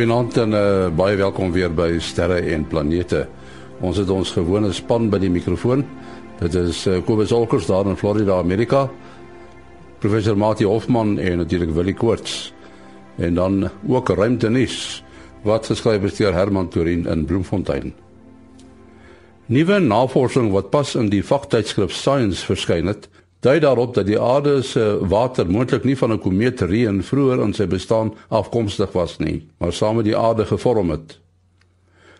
Goeienaand en uh, baie welkom weer by Sterre en Planete. Ons het ons gewone span by die mikrofoon. Dit is uh, Kobus Olkers daar in Florida, Amerika. Professor Mati Hofman en natuurlik Willie Koorts. En dan ook ruimtenis wat geskryf is deur Herman Torin in Bloemfontein. Nuwe navorsing wat pas in die vaktydskrif Science verskyn het, dui daarop dat die aarde se water moontlik nie van 'n komeet reën vroeër in sy bestaan afkomstig was nie, maar saam met die aarde gevorm het.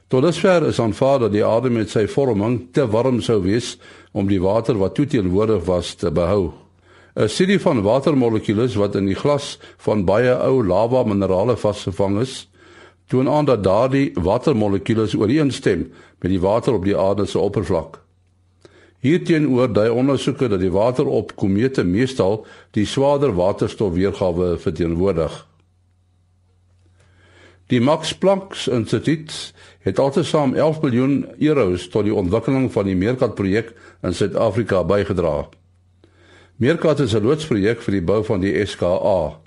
Tot dusver is aanvaar dat die aarde met sy vorming te warm sou wees om die water wat toe teenwoordig was te behou. 'n Studie van watermolekules wat in die glas van baie ou lava minerale vasgevang is, toon aan dat daardie watermolekules ooreenstem met die water op die aarde se oppervlak. Hierteenoor dui ondersoeke dat die water op komete meestal die swaarder waterstof weergawe verteenwoordig. Die Max Planck Instituut het altesaam 11 miljoen euros tot die ontwikkeling van die Meerkat projek in Suid-Afrika bygedra. Meerkat is 'n loodsprojek vir die bou van die SKA.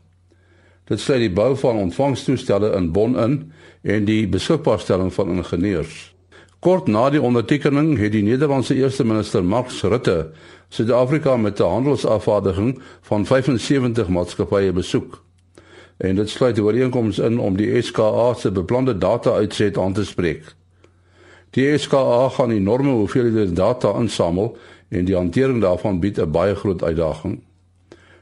Dit sluit die bou van ontvangstoestelle in Bonn in en die beskikbaarstelling van ingenieurs. Kort na die ondertekening het die Nederlandse eerste minister Max Rutte Suid-Afrika met 'n handelsafvaardiging van 75 maatskappye besoek. En dit sluit die ooreenkoms in om die SKA se beplande data-uitset aan te spreek. Die SKA gaan enorme hoeveelhede data insamel en die hantering daarvan bied 'n baie groot uitdaging.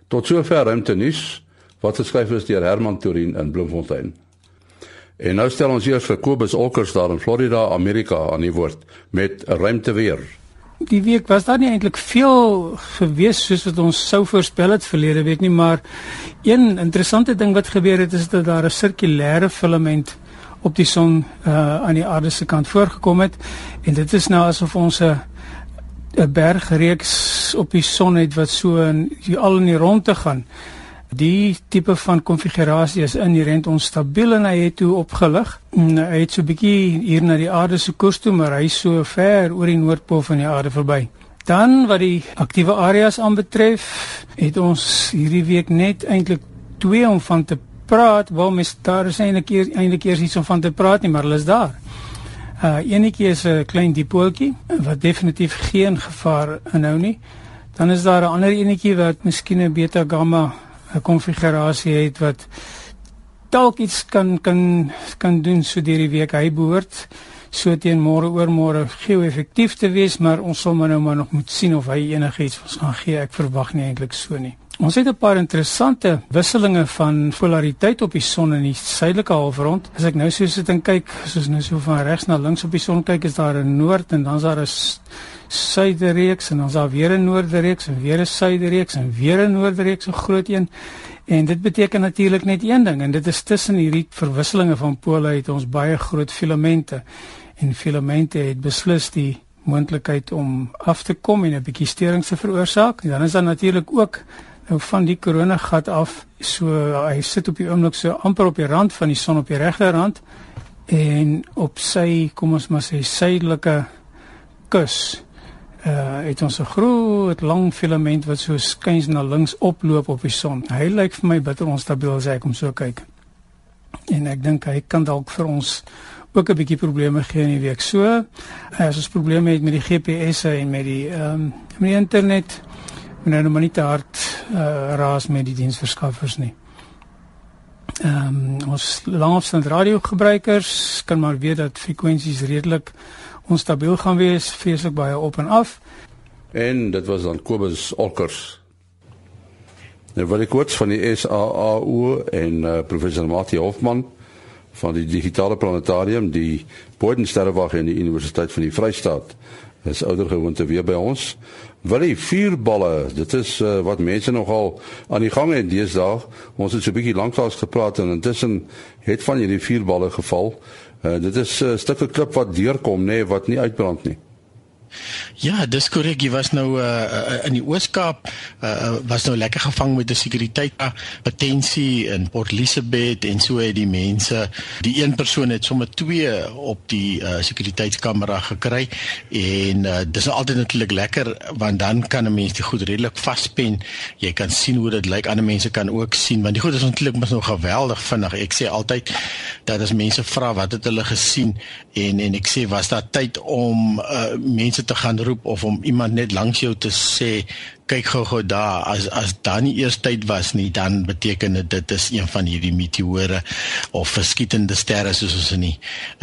Tot sover ruimte nuus wat geskryf is deur Herman Torin in Bloemfontein. En nou stel ons eers vir Kobus Olkers daar in Florida, Amerika aan die woord met 'n ruimte weer. Die week was daar nie eintlik veel gewees soos wat ons sou voorspel het verlede week nie, maar een interessante ding wat gebeur het is dat daar 'n sirkulêre filament op die son uh aan die aarde se kant voorgekom het en dit is nou asof ons 'n 'n bergreeks op die son het wat so in al in die rondte gaan. Die tipe van konfigurasie is inherent onstabiel en hy het toe opgelig. Hy het so 'n bietjie hier na die aarde se koers toe, maar hy is so ver oor die noordpool van die aarde verby. Dan wat die aktiewe areas aanbetref, het ons hierdie week net eintlik twee om van te praat. Wel, mes daar is eintlik eintlik eers iets om van te praat nie, maar hulle is daar. Uh enetjie is 'n klein dipooltjie wat definitief geen gevaar inhou nie. Dan is daar 'n ander enetjie wat miskien 'n beta gamma 'n konfigurasie het wat dalk iets kan kan kan doen so deur die week. Hy behoort so teen môre oor môre geo-effektief te wees maar ons sal maar nou maar nog moet sien of hy enigiets ons gaan gee. Ek verwag nie eintlik so nie. Ons het 'n paar interessante wisselinge van polariteit op die son in die suidelike halfrond. As ek nou so sit en kyk, soos nou so van regs na links op die son kyk, is daar 'n noord en dan's daar 'n suiderreeks en dan's daar weer 'n noorderreeks en weer 'n suiderreeks en weer 'n noorderreeks, so groot een. En dit beteken natuurlik net een ding en dit is tussen hierdie verwisselinge van pole het ons baie groot filamente. En filamente het beslis die moontlikheid om af te kom en 'n bietjie sterings te veroorsaak. En dan is daar natuurlik ook nou van die koronagat af so hy sit op die oomblik so amper op die rand van die son op die regterrand en op sy kom ons maar sê suidelike kus uh het ons 'n groot lang filament wat so skuins na links oploop op die son. Hy lyk vir my bitter onstabiel as ek hom so kyk. En ek dink hy kan dalk vir ons ook 'n bietjie probleme gee in die week. So as ons probleme het met die GPS'e en met die ehm um, met die internet, moet nou maar nie te hard uh, raas met die diensverskaffers nie. Ehm um, ons langafstand radiogebruikers kan maar weet dat frekwensies redelik onstabiel gaan wees, vreeslik baie op en af. En dit was dan Kobus Olkers. Nou wil ek kort van die SAAU en uh, professor Mati Hofman van die digitale planetarium die Bodensterrewag in die Universiteit van die Vrystaat. Is ouer gewoonte weer by ons. Wil die vuurballe, dit is uh, wat mense nogal aan die gang het deesdae. Ons het so 'n bietjie lanklaas gepraat en intussen het van hierdie vuurballe geval. Uh, dit is uh, stukke klip wat deurkom nê nee, wat nie uitbrand nie. Ja, dis korrek. Jy was nou uh, in die Oos-Kaap, uh, was nou lekker gevang met 'n sekuriteit potensie in Port Elizabeth en so het die mense, die een persoon het sommer twee op die uh, sekuriteitskamera gekry en uh, dis nou altyd natuurlik lekker want dan kan 'n mens dit goed redelik vaspen. Jy kan sien hoe dit lyk. Ander mense kan ook sien want die goed is natuurlik mos nou geweldig vinnig. Ek sê altyd dat as mense vra wat het hulle gesien en en ek sê was daar tyd om uh, mense te gaan roep of om iemand net langs jou te sê kyk gou-gou daar as as dan nie eers tyd was nie dan beteken dit dit is een van hierdie meteore of verskietende sterre soos ons in die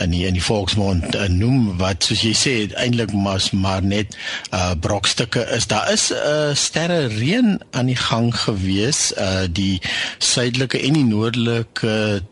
in die, in die volksmond uh, noem wat soos jy sê eintlik mas maar net uh, brokstukke is. Daar is 'n uh, sterre reën aan die gang gewees uh, die suidelike en die noordelike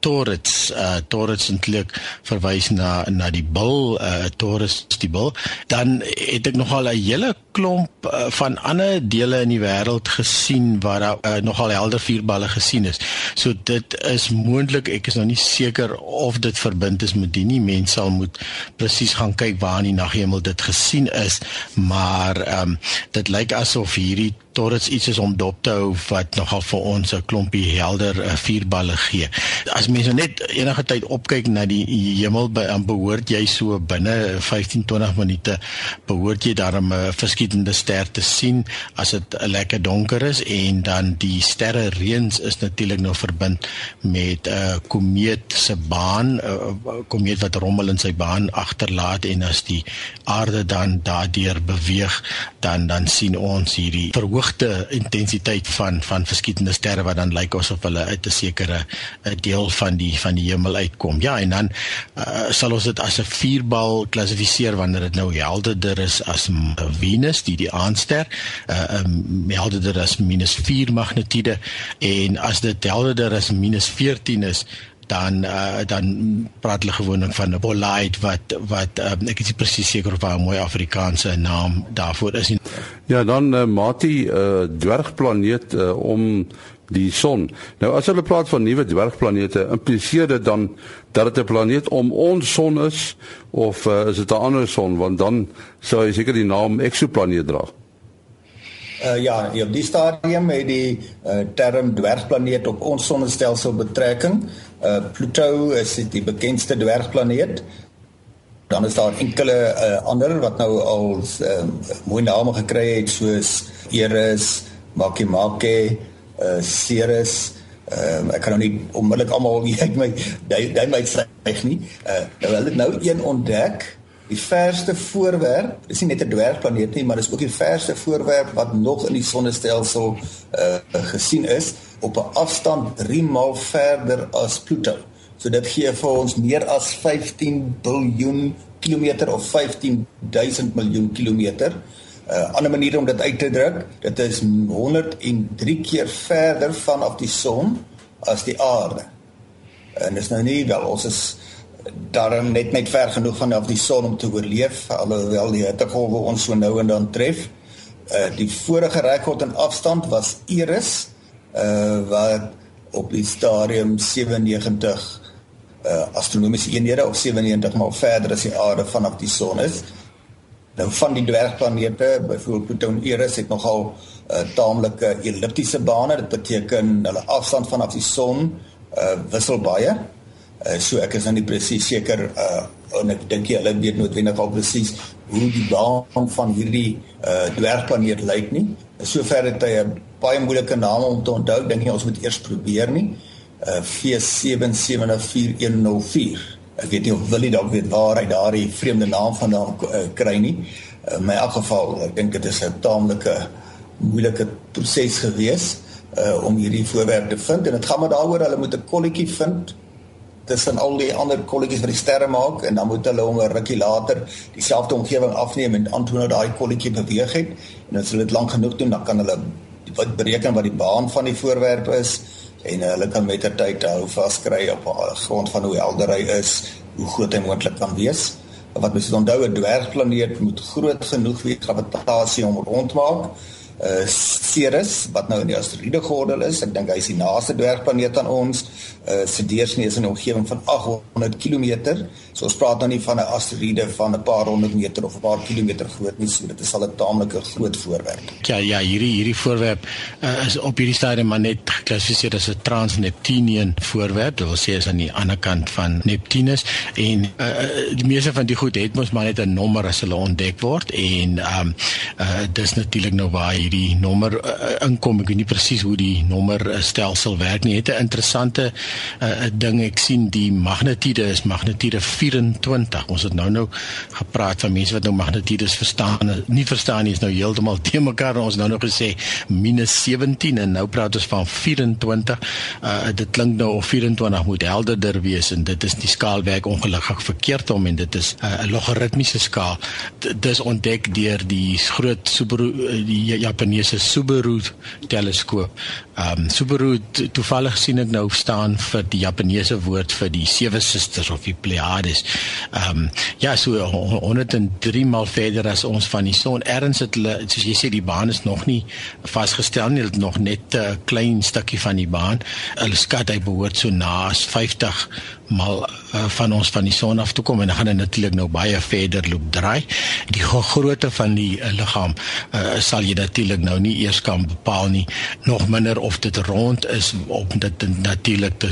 Torrets uh Torrets eintlik verwys na na die bil uh Torrets die bil. Dan het ek nogal 'n hele klomp uh, van ander dele in die wêreld gesien waar daar uh, nogal helder vuurballe gesien is. So dit is moontlik ek is nou nie seker of dit verbind is met die nie. Mens sal moet presies gaan kyk waar in die naghemel dit gesien is, maar ehm um, dit lyk asof hierdie Torrets iets is om dop te hou wat nogal vir ons 'n klompie helder uh, vuurballe gee. As mense net enige tyd opkyk na die hemel aan behoort jy so binne 15-20 minute behoort jy daarom 'n uh, verskietende ster te sien as dit lekker donker is en dan die sterre reëns is natuurlik nou verbind met 'n uh, komeet se baan 'n uh, komeet wat rommel in sy baan agterlaat en as die aarde dan daardeur beweeg dan dan sien ons hierdie verhoog verhoogde intensiteit van van verskietende sterre wat dan lyk asof hulle uit 'n sekere 'n deel van die van die hemel uitkom. Ja, en dan uh, sal ons dit as 'n vierbal klassifiseer wanneer dit nou helderder is as Venus, die die aandster, uh, um, helderder as -4 magnitude en as dit helderder as -14 is, dan uh, dan praat hulle gewoonlik van 'n bolide wat wat uh, ek is presies seker of 'n mooi Afrikaanse naam daarvoor is nie. Ja, dan uh, Mati 'n uh, dwergplaneet uh, om die son. Nou as hulle praat van nuwe dwergplanete, impliseer dit dan dat dit 'n planeet om ons son is of uh, is dit 'n ander son want dan sou hy seker die naam eksoplaneet dra. Uh, ja, op die stadium het die uh, term dwergplaneet op ons sonnestelsel betrekking. Uh, Pluto is die bekendste dwergplaneet. Dan is daar enkele uh, ander wat nou al uh, mooi name gekry het soos Eris, Makemake, uh, Ceres. Uh, ek kan nou nie onmiddellik almal uit my dui my sê nie. Uh, nou hulle het nou een ontdek die verste voorwerp, dis nie net 'n dwergplaneet nie, maar dis ook die verste voorwerp wat nog in die sonnestelsel uh gesien is op 'n afstand 3 maal verder as Pluto. So dit gee vir ons meer as 15 biljoen kilometer of 15000 miljoen kilometer. 'n uh, Ander manier om dit uit te druk, dit is 103 keer verder vanaf die son as die aarde. En dis nou nie wel ons is daarom net net ver genoeg vanaf die son om te oorleef alhoewel die hittegolwe ons so nou en dan tref. Uh die vorige rekord in afstand was Eris uh wat op die stadium 97 uh astronomiese eenhede of 97 maal verder as die aarde vanaf die son is. Nou van die dwergplanete, byvoorbeeld Pluto en Eris het nogal uh taamlike elliptiese bane. Dit beteken hulle afstand vanaf die son uh wissel baie. So ek is nou nie presies seker uh en ek dink jy hulle weet noodwendig al presies hoe die baan van hierdie uh dwergplaneet lyk nie. Sover het hy 'n baie moeilike naam om te onthou. Dink jy ons moet eers probeer nie. Uh V774104. Ek weet nie of Willie dalk weet waar hy daardie vreemde naam vandaan uh, kry nie. In my geval, ek dink dit is 'n taamlike moeilike proses gewees uh om hierdie voorwerp te vind en dit gaan maar daaroor hulle moet 'n kolletjie vind tussen al die ander kolletjies wat die sterre maak en dan moet hulle hom 'n rukkie later dieselfde omgewing afneem en aantoon dat daai kolletjie beweeg het. En as hulle dit lank genoeg doen dan kan hulle wat bereken wat die baan van die voorwerp is en hulle kan met ter tyd hou vaskry op grond van hoe helder hy is hoe groot hy moontlik kan wees. Wat mens moet onthou 'n dwergplaneet moet groot genoeg wees gravitasie om rondmaak uh, Ceres wat nou in die asteroïde gordel is. Ek dink hy is die naaste dwergplaneet aan ons. Uh se deursnee is in 'n omgewing van 800 km. So ons praat nou nie van 'n asteroïde van 'n paar honderd meter of 'n paar kilometer groot nie. So dit is al 'n taamlike groot voorwerp. Ja, ja, hierdie hierdie voorwerp uh, is op hierdie stadium maar net geklassifiseer as 'n transneptunian voorwerp. Dit wil sê is aan die ander kant van Neptunus en uh, die meeste van die goed het mos maar net 'n nommer as hulle ontdek word en ehm um, uh, dis natuurlik nou waar hierdie nommer uh, inkom. Ek weet nie presies hoe die nommer stelsel werk nie. Het 'n interessante uh, ding ek sien die magnitude is magnitude 24. Ons het nou nou gepraat van mense wat nou magnitudes verstaan. Nie verstaan nie is nou heeltemal te mekaar. Ons nou nog gesê minus 17 en nou praat ons van 24. Uh, dit klink nou of 24 moet helderder wees en dit is die skaalwerk ongelukkig verkeerd om en dit is 'n uh, logaritmiese skaal. Dit is ontdek deur die groot Subaru die Japaneese Subaru teleskoop. Ehm um, Subaru toevallig sien ek nou staan vir die Japaneese woord vir die sewe susters of die Pleiades. Ehm um, ja, so 103 mal verder as ons van die son. Erns het hulle soos jy sê die baan is nog nie vasgestel nie, dit nog net 'n klein stukkie van die baan. Hulle skat hy behoort so na as 50 mal uh, van ons van die son af toe kom en dan gaan hy natuurlik nou baie verder loop draai. Die grootte van die uh, liggaam uh, sal jy natuurlik nou nie eers kan bepaal nie. Nog minder of dit rond is op dit natuurlik te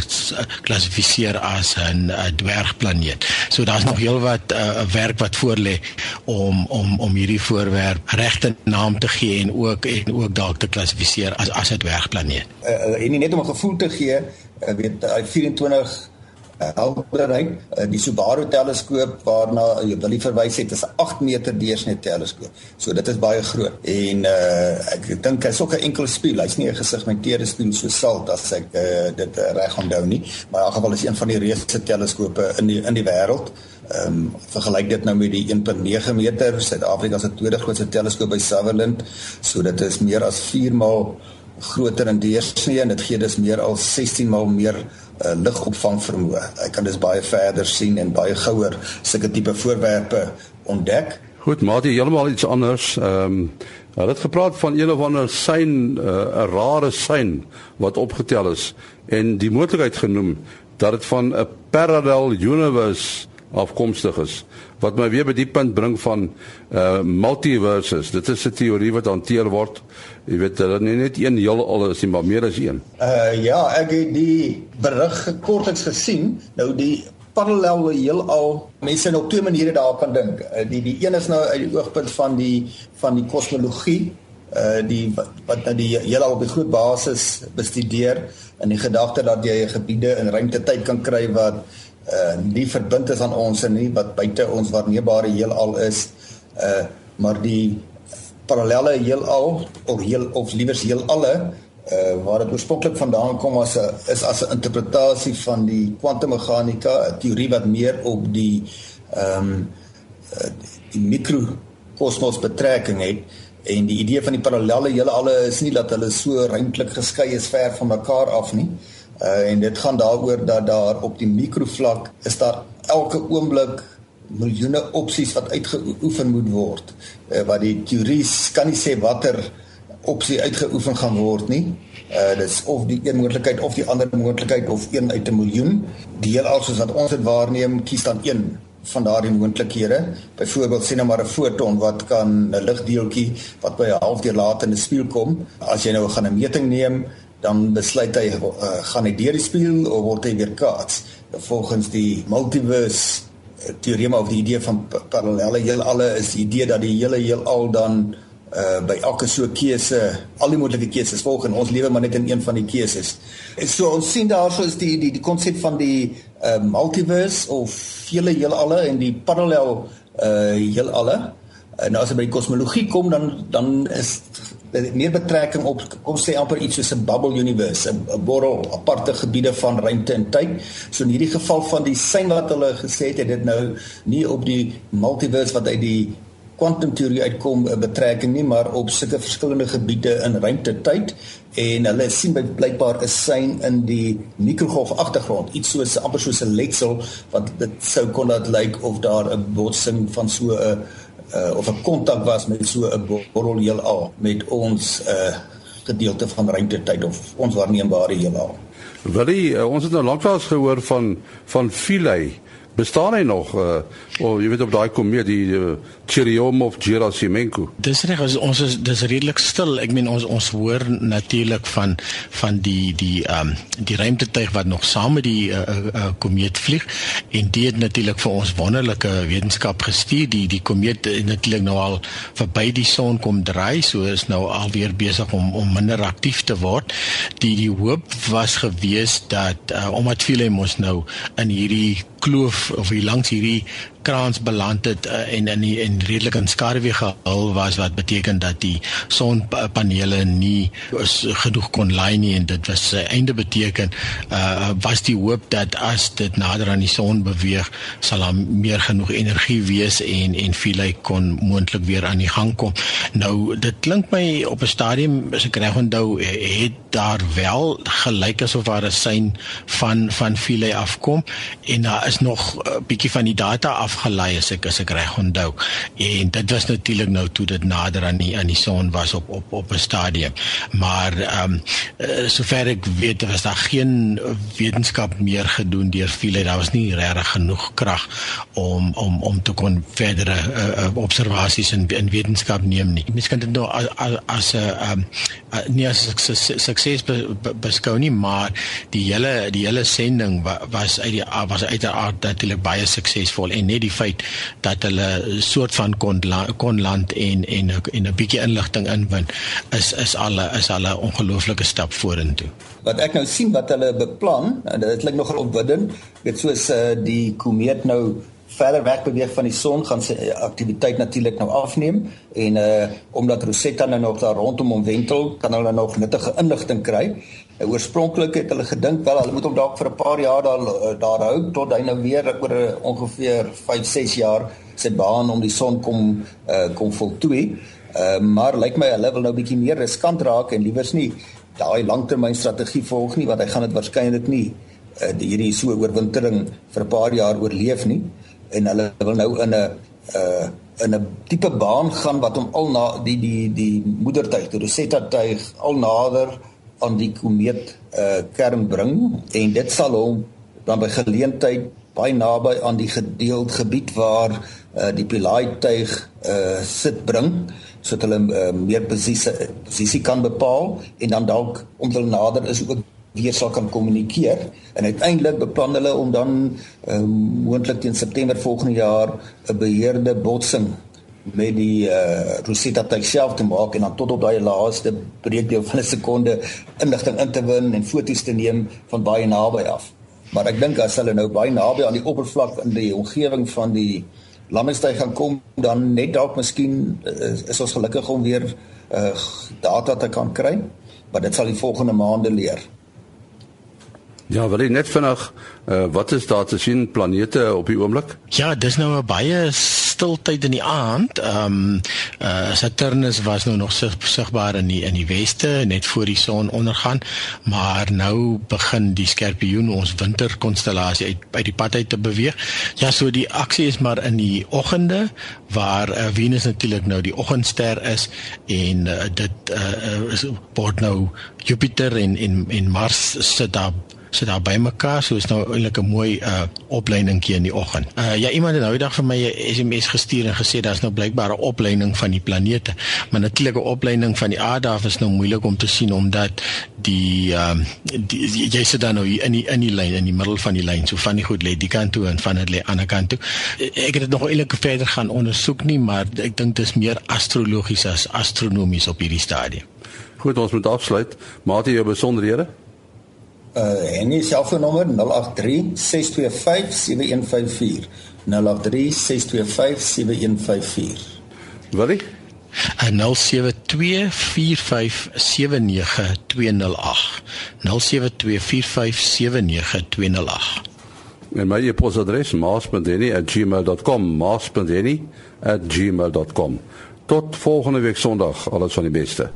klassifiseer as 'n dwergplaneet. So daar's nog heelwat uh, werk wat voor lê om om om hierdie voorwerp regte naam te gee en ook en ook dalk te klassifiseer as as 'n dwergplaneet. Uh, en nie net om 'n gevoel te gee, uh, weet uh, 24 helderheid. Uh, die Subaru teleskoop waarna jy wil verwys het is 'n 8 meter deursnee teleskoop. So dit is baie groot. En uh, ek dink hy's ook 'n enkel spieël. Hy's nie 'n gesegmenteerde spieël so salt as ek uh, dit uh, reg onthou nie. Maar in elk geval is een van die reusste teleskope in die in die wêreld. Ehm um, vergelyk dit nou met die 1.9 meter Suid-Afrika se tweede grootste teleskoop by Sutherland. So dit is meer as 4 maal groter in deursnee en dit gee dus meer as 16 maal meer uh, ligopvang vermoë. Ek kan dus baie verder sien en baie gouer sulke tipe voorwerpe ontdek. Goed, maar jy heeltemal iets anders. Ehm um, hulle het gepraat van een of ander sein, eh, 'n uh, rare sein wat opgetel is en die moontlikheid genoem dat dit van 'n parallel universe afkomstig is wat my weer by die punt bring van uh multiverses. Dit is 'n teorie wat hanteer word. Jy weet dat nie net een heelal is nie, maar meer as een. Uh ja, ek het die berig kortliks gesien. Nou die parallelle heelal, mense nou op twee maniere daar kan dink. Uh, die die een is nou uit die oogpunt van die van die kosmologie uh die wat, wat nou die heelal op 'n groot basis bestudeer in die gedagte dat jy gebiede in ruimte-tyd kan kry wat uh nie verbind is aan ons en nie wat buite ons waarneembare heelal is. Uh maar die parallelle heelal of heel of liewers heelalle uh waar dit oorspronklik vandaan kom as 'n is as 'n interpretasie van die kwantummeganika 'n teorie wat meer op die ehm um, die mikrokosmos betrekking het. En die idee van die parallelle heelalle is nie dat hulle so ruimtelik geskei is ver van mekaar af nie. Uh, en dit gaan daaroor dat daar op die mikrovlak is daar elke oomblik miljoene opsies wat uitgeoefen moet word. Uh, wat die teorie kan nie sê watter opsie uitgeoefen gaan word nie. Uh dis of die een moontlikheid of die ander moontlikheid of een uit 'n miljoen. Die heelal soos wat ons dit waarneem, kies dan een van daardie moontlikhede. Byvoorbeeld sien nou maar 'n foton wat kan 'n ligdeeltjie wat by 'n halfdeur later in 'n spieël kom. As jy nou gaan 'n meting neem, dan besluit hy uh, gaan hy deur die spieël of word hy weer kaats? Volgens die multiverse uh, teorema of die idee van parallelle heelalle is die idee dat die hele heelal dan uh, by elke so keuse al die moontlike keuses volg en ons lewe maar net in een van die keuses. En so ons sien daarso is die die die konsep van die uh, multiverse of vele heelalle en die parallel uh, heelalle en as jy by kosmologie kom dan dan is meer betrekking op kom sê amper iets soos 'n bubble universe, 'n borrel aparte gebiede van ruimte en tyd. So in hierdie geval van die sein wat hulle gesê het, het dit nou nie op die multiverse wat uit die kwantumteorie uitkom 'n betrekking nie, maar op sulke verskillende gebiede in ruimte-tyd en hulle sien blykbaar 'n sein in die mikrogolf agtergrond, iets soos amper soos 'n letsel wat dit sou kon laat lyk of daar 'n botsing van so 'n uh, of 'n kontak was met so 'n borrel heelal met ons uh gedeelte van ruimtetyd of ons waarneembare heelal. Willie, uh, ons het nou lanklaas gehoor van van Philae bestaan hy nog uh of jy weet op daai komeet die uh, Churyumov Gerasimenko. Dis reg ons, ons is dis redelik stil. Ek meen ons ons hoor natuurlik van van die die ehm um, die ruimtetuig wat nog saam met die uh, uh, komeet vlieg en dit het natuurlik vir ons wonderlike wetenskap gestuur. Die die komeet natuurlik nou al verby die son kom draai, so is nou alweer besig om om minder aktief te word. Die die hoop was gewees dat uh, omdat veel ons nou in hierdie kloof of hier langs hierdie kraans beland het uh, en in die, en redelik in skaduwee gehul was wat beteken dat die sonpanele nie genoeg kon lei nie en dit was sy einde beteken uh, was die hoop dat as dit nader aan die son beweeg sal daar meer genoeg energie wees en en Philae kon moontlik weer aan die gang kom. Nou dit klink my op 'n stadium as ek reg onthou het daar wel gelyk asof daar 'n sein van van Philae afkom en daar is nog 'n uh, bietjie van die data af afgelei as ek as ek reg onthou. En dit was natuurlik nou toe dit nader aan die aan die son was op op op 'n stadium. Maar ehm um, sover ek weet was daar geen wetenskap meer gedoen deur Philae. Daar was nie regtig genoeg krag om om om te kon verdere uh, observasies in in wetenskap neem nie. Mens kan dit nou as 'n ehm nie as 'n sukses beskou nie, maar die hele die hele sending was uit die was uiteraard natuurlik baie suksesvol en net die feit dat hulle 'n soort van kon kon land en en en 'n bietjie inligting inwin is is al is al 'n ongelooflike stap vorentoe. Wat ek nou sien wat hulle beplan, dit klink nogal opwindend, weet soos uh, die komeet nou verder weg beweeg van die son gaan sy aktiwiteit natuurlik nou afneem en uh omdat Rosetta nou nog daar rondom hom wentel, kan hulle nog nuttige inligting kry. Uh, oorspronklik het hulle gedink wel hulle moet hom dalk vir 'n paar jaar daar uh, daar hou tot hy nou weer oor uh, ongeveer 5, 6 jaar sy baan om die son kom uh kom voltooi. Uh maar lyk my hulle wil nou bietjie meer riskant raak en liewers nie daai langtermynstrategie volg nie want hy gaan dit waarskynlik nie uh, hierdie so oorwintering vir 'n paar jaar oorleef nie en hulle wil nou in 'n uh in 'n tipe baan gaan wat hom al na die die die moedertuig, die Rosetta tuig al nader aan die komeet uh kern bring. En dit sal hom dan by geleentheid baie naby aan die gedeeld gebied waar uh die Philae tuig uh sit bring sodat hulle uh, meer presiese posisie kan bepaal. En dan dalk om hulle nader is ook weer sal kan kommunikeer en uiteindelik beplan hulle om dan um, moontlik teen September volgende jaar 'n beheerde botsing met die uh, Rosetta self te maak en dan tot op daai laaste breekdeel van 'n sekonde inligting in te win en foto's te neem van baie naby af. Maar ek dink as hulle nou baie naby aan die oppervlak in die omgewing van die landingstuig gaan kom, dan net dalk miskien is, is ons gelukkig om weer uh, data te kan kry, maar dit sal die volgende maande leer. Ja, wil jy net vinnig uh, wat is daar te sien planete op die oomblik? Ja, dis nou 'n baie stiltyd in die aand. Ehm um, uh, Saturnus was nou nog sig sigbaar in die in die weste net voor die son ondergaan, maar nou begin die Skorpioen ons winterkonstellasie uit uit die pad uit te beweeg. Ja, so die aksie is maar in die oggende waar uh, Venus natuurlik nou die oggendster is en uh, dit uh, is word nou Jupiter en en en Mars sit daar sit daar by mekaar so is nou eintlik 'n mooi uh opleidingkie in die oggend. Uh ja iemand het nou die dag vir my 'n SMS gestuur en gesê daar's nou blykbaar 'n opleiding van die planete. Maar natuurlik 'n opleiding van die aarde af is nou moeilik om te sien omdat die ehm uh, jy sit dan nou in die in die lyn in die middel van die lyn so van die goed lê die kant toe en van dit lê aan die kant toe. Ek het dit nog eintlik verder gaan ondersoek nie, maar ek dink dit is meer astrologies as astronomies op hierdie stadium. Goed, ons moet afsluit. Maat jy jou besonderhede? Uh en die selfoonnommer 083 625 7154 083 625 7154 Wat is En my e-posadres maas.denny@gmail.com maas.denny@gmail.com Tot volgende week Sondag alles van die beste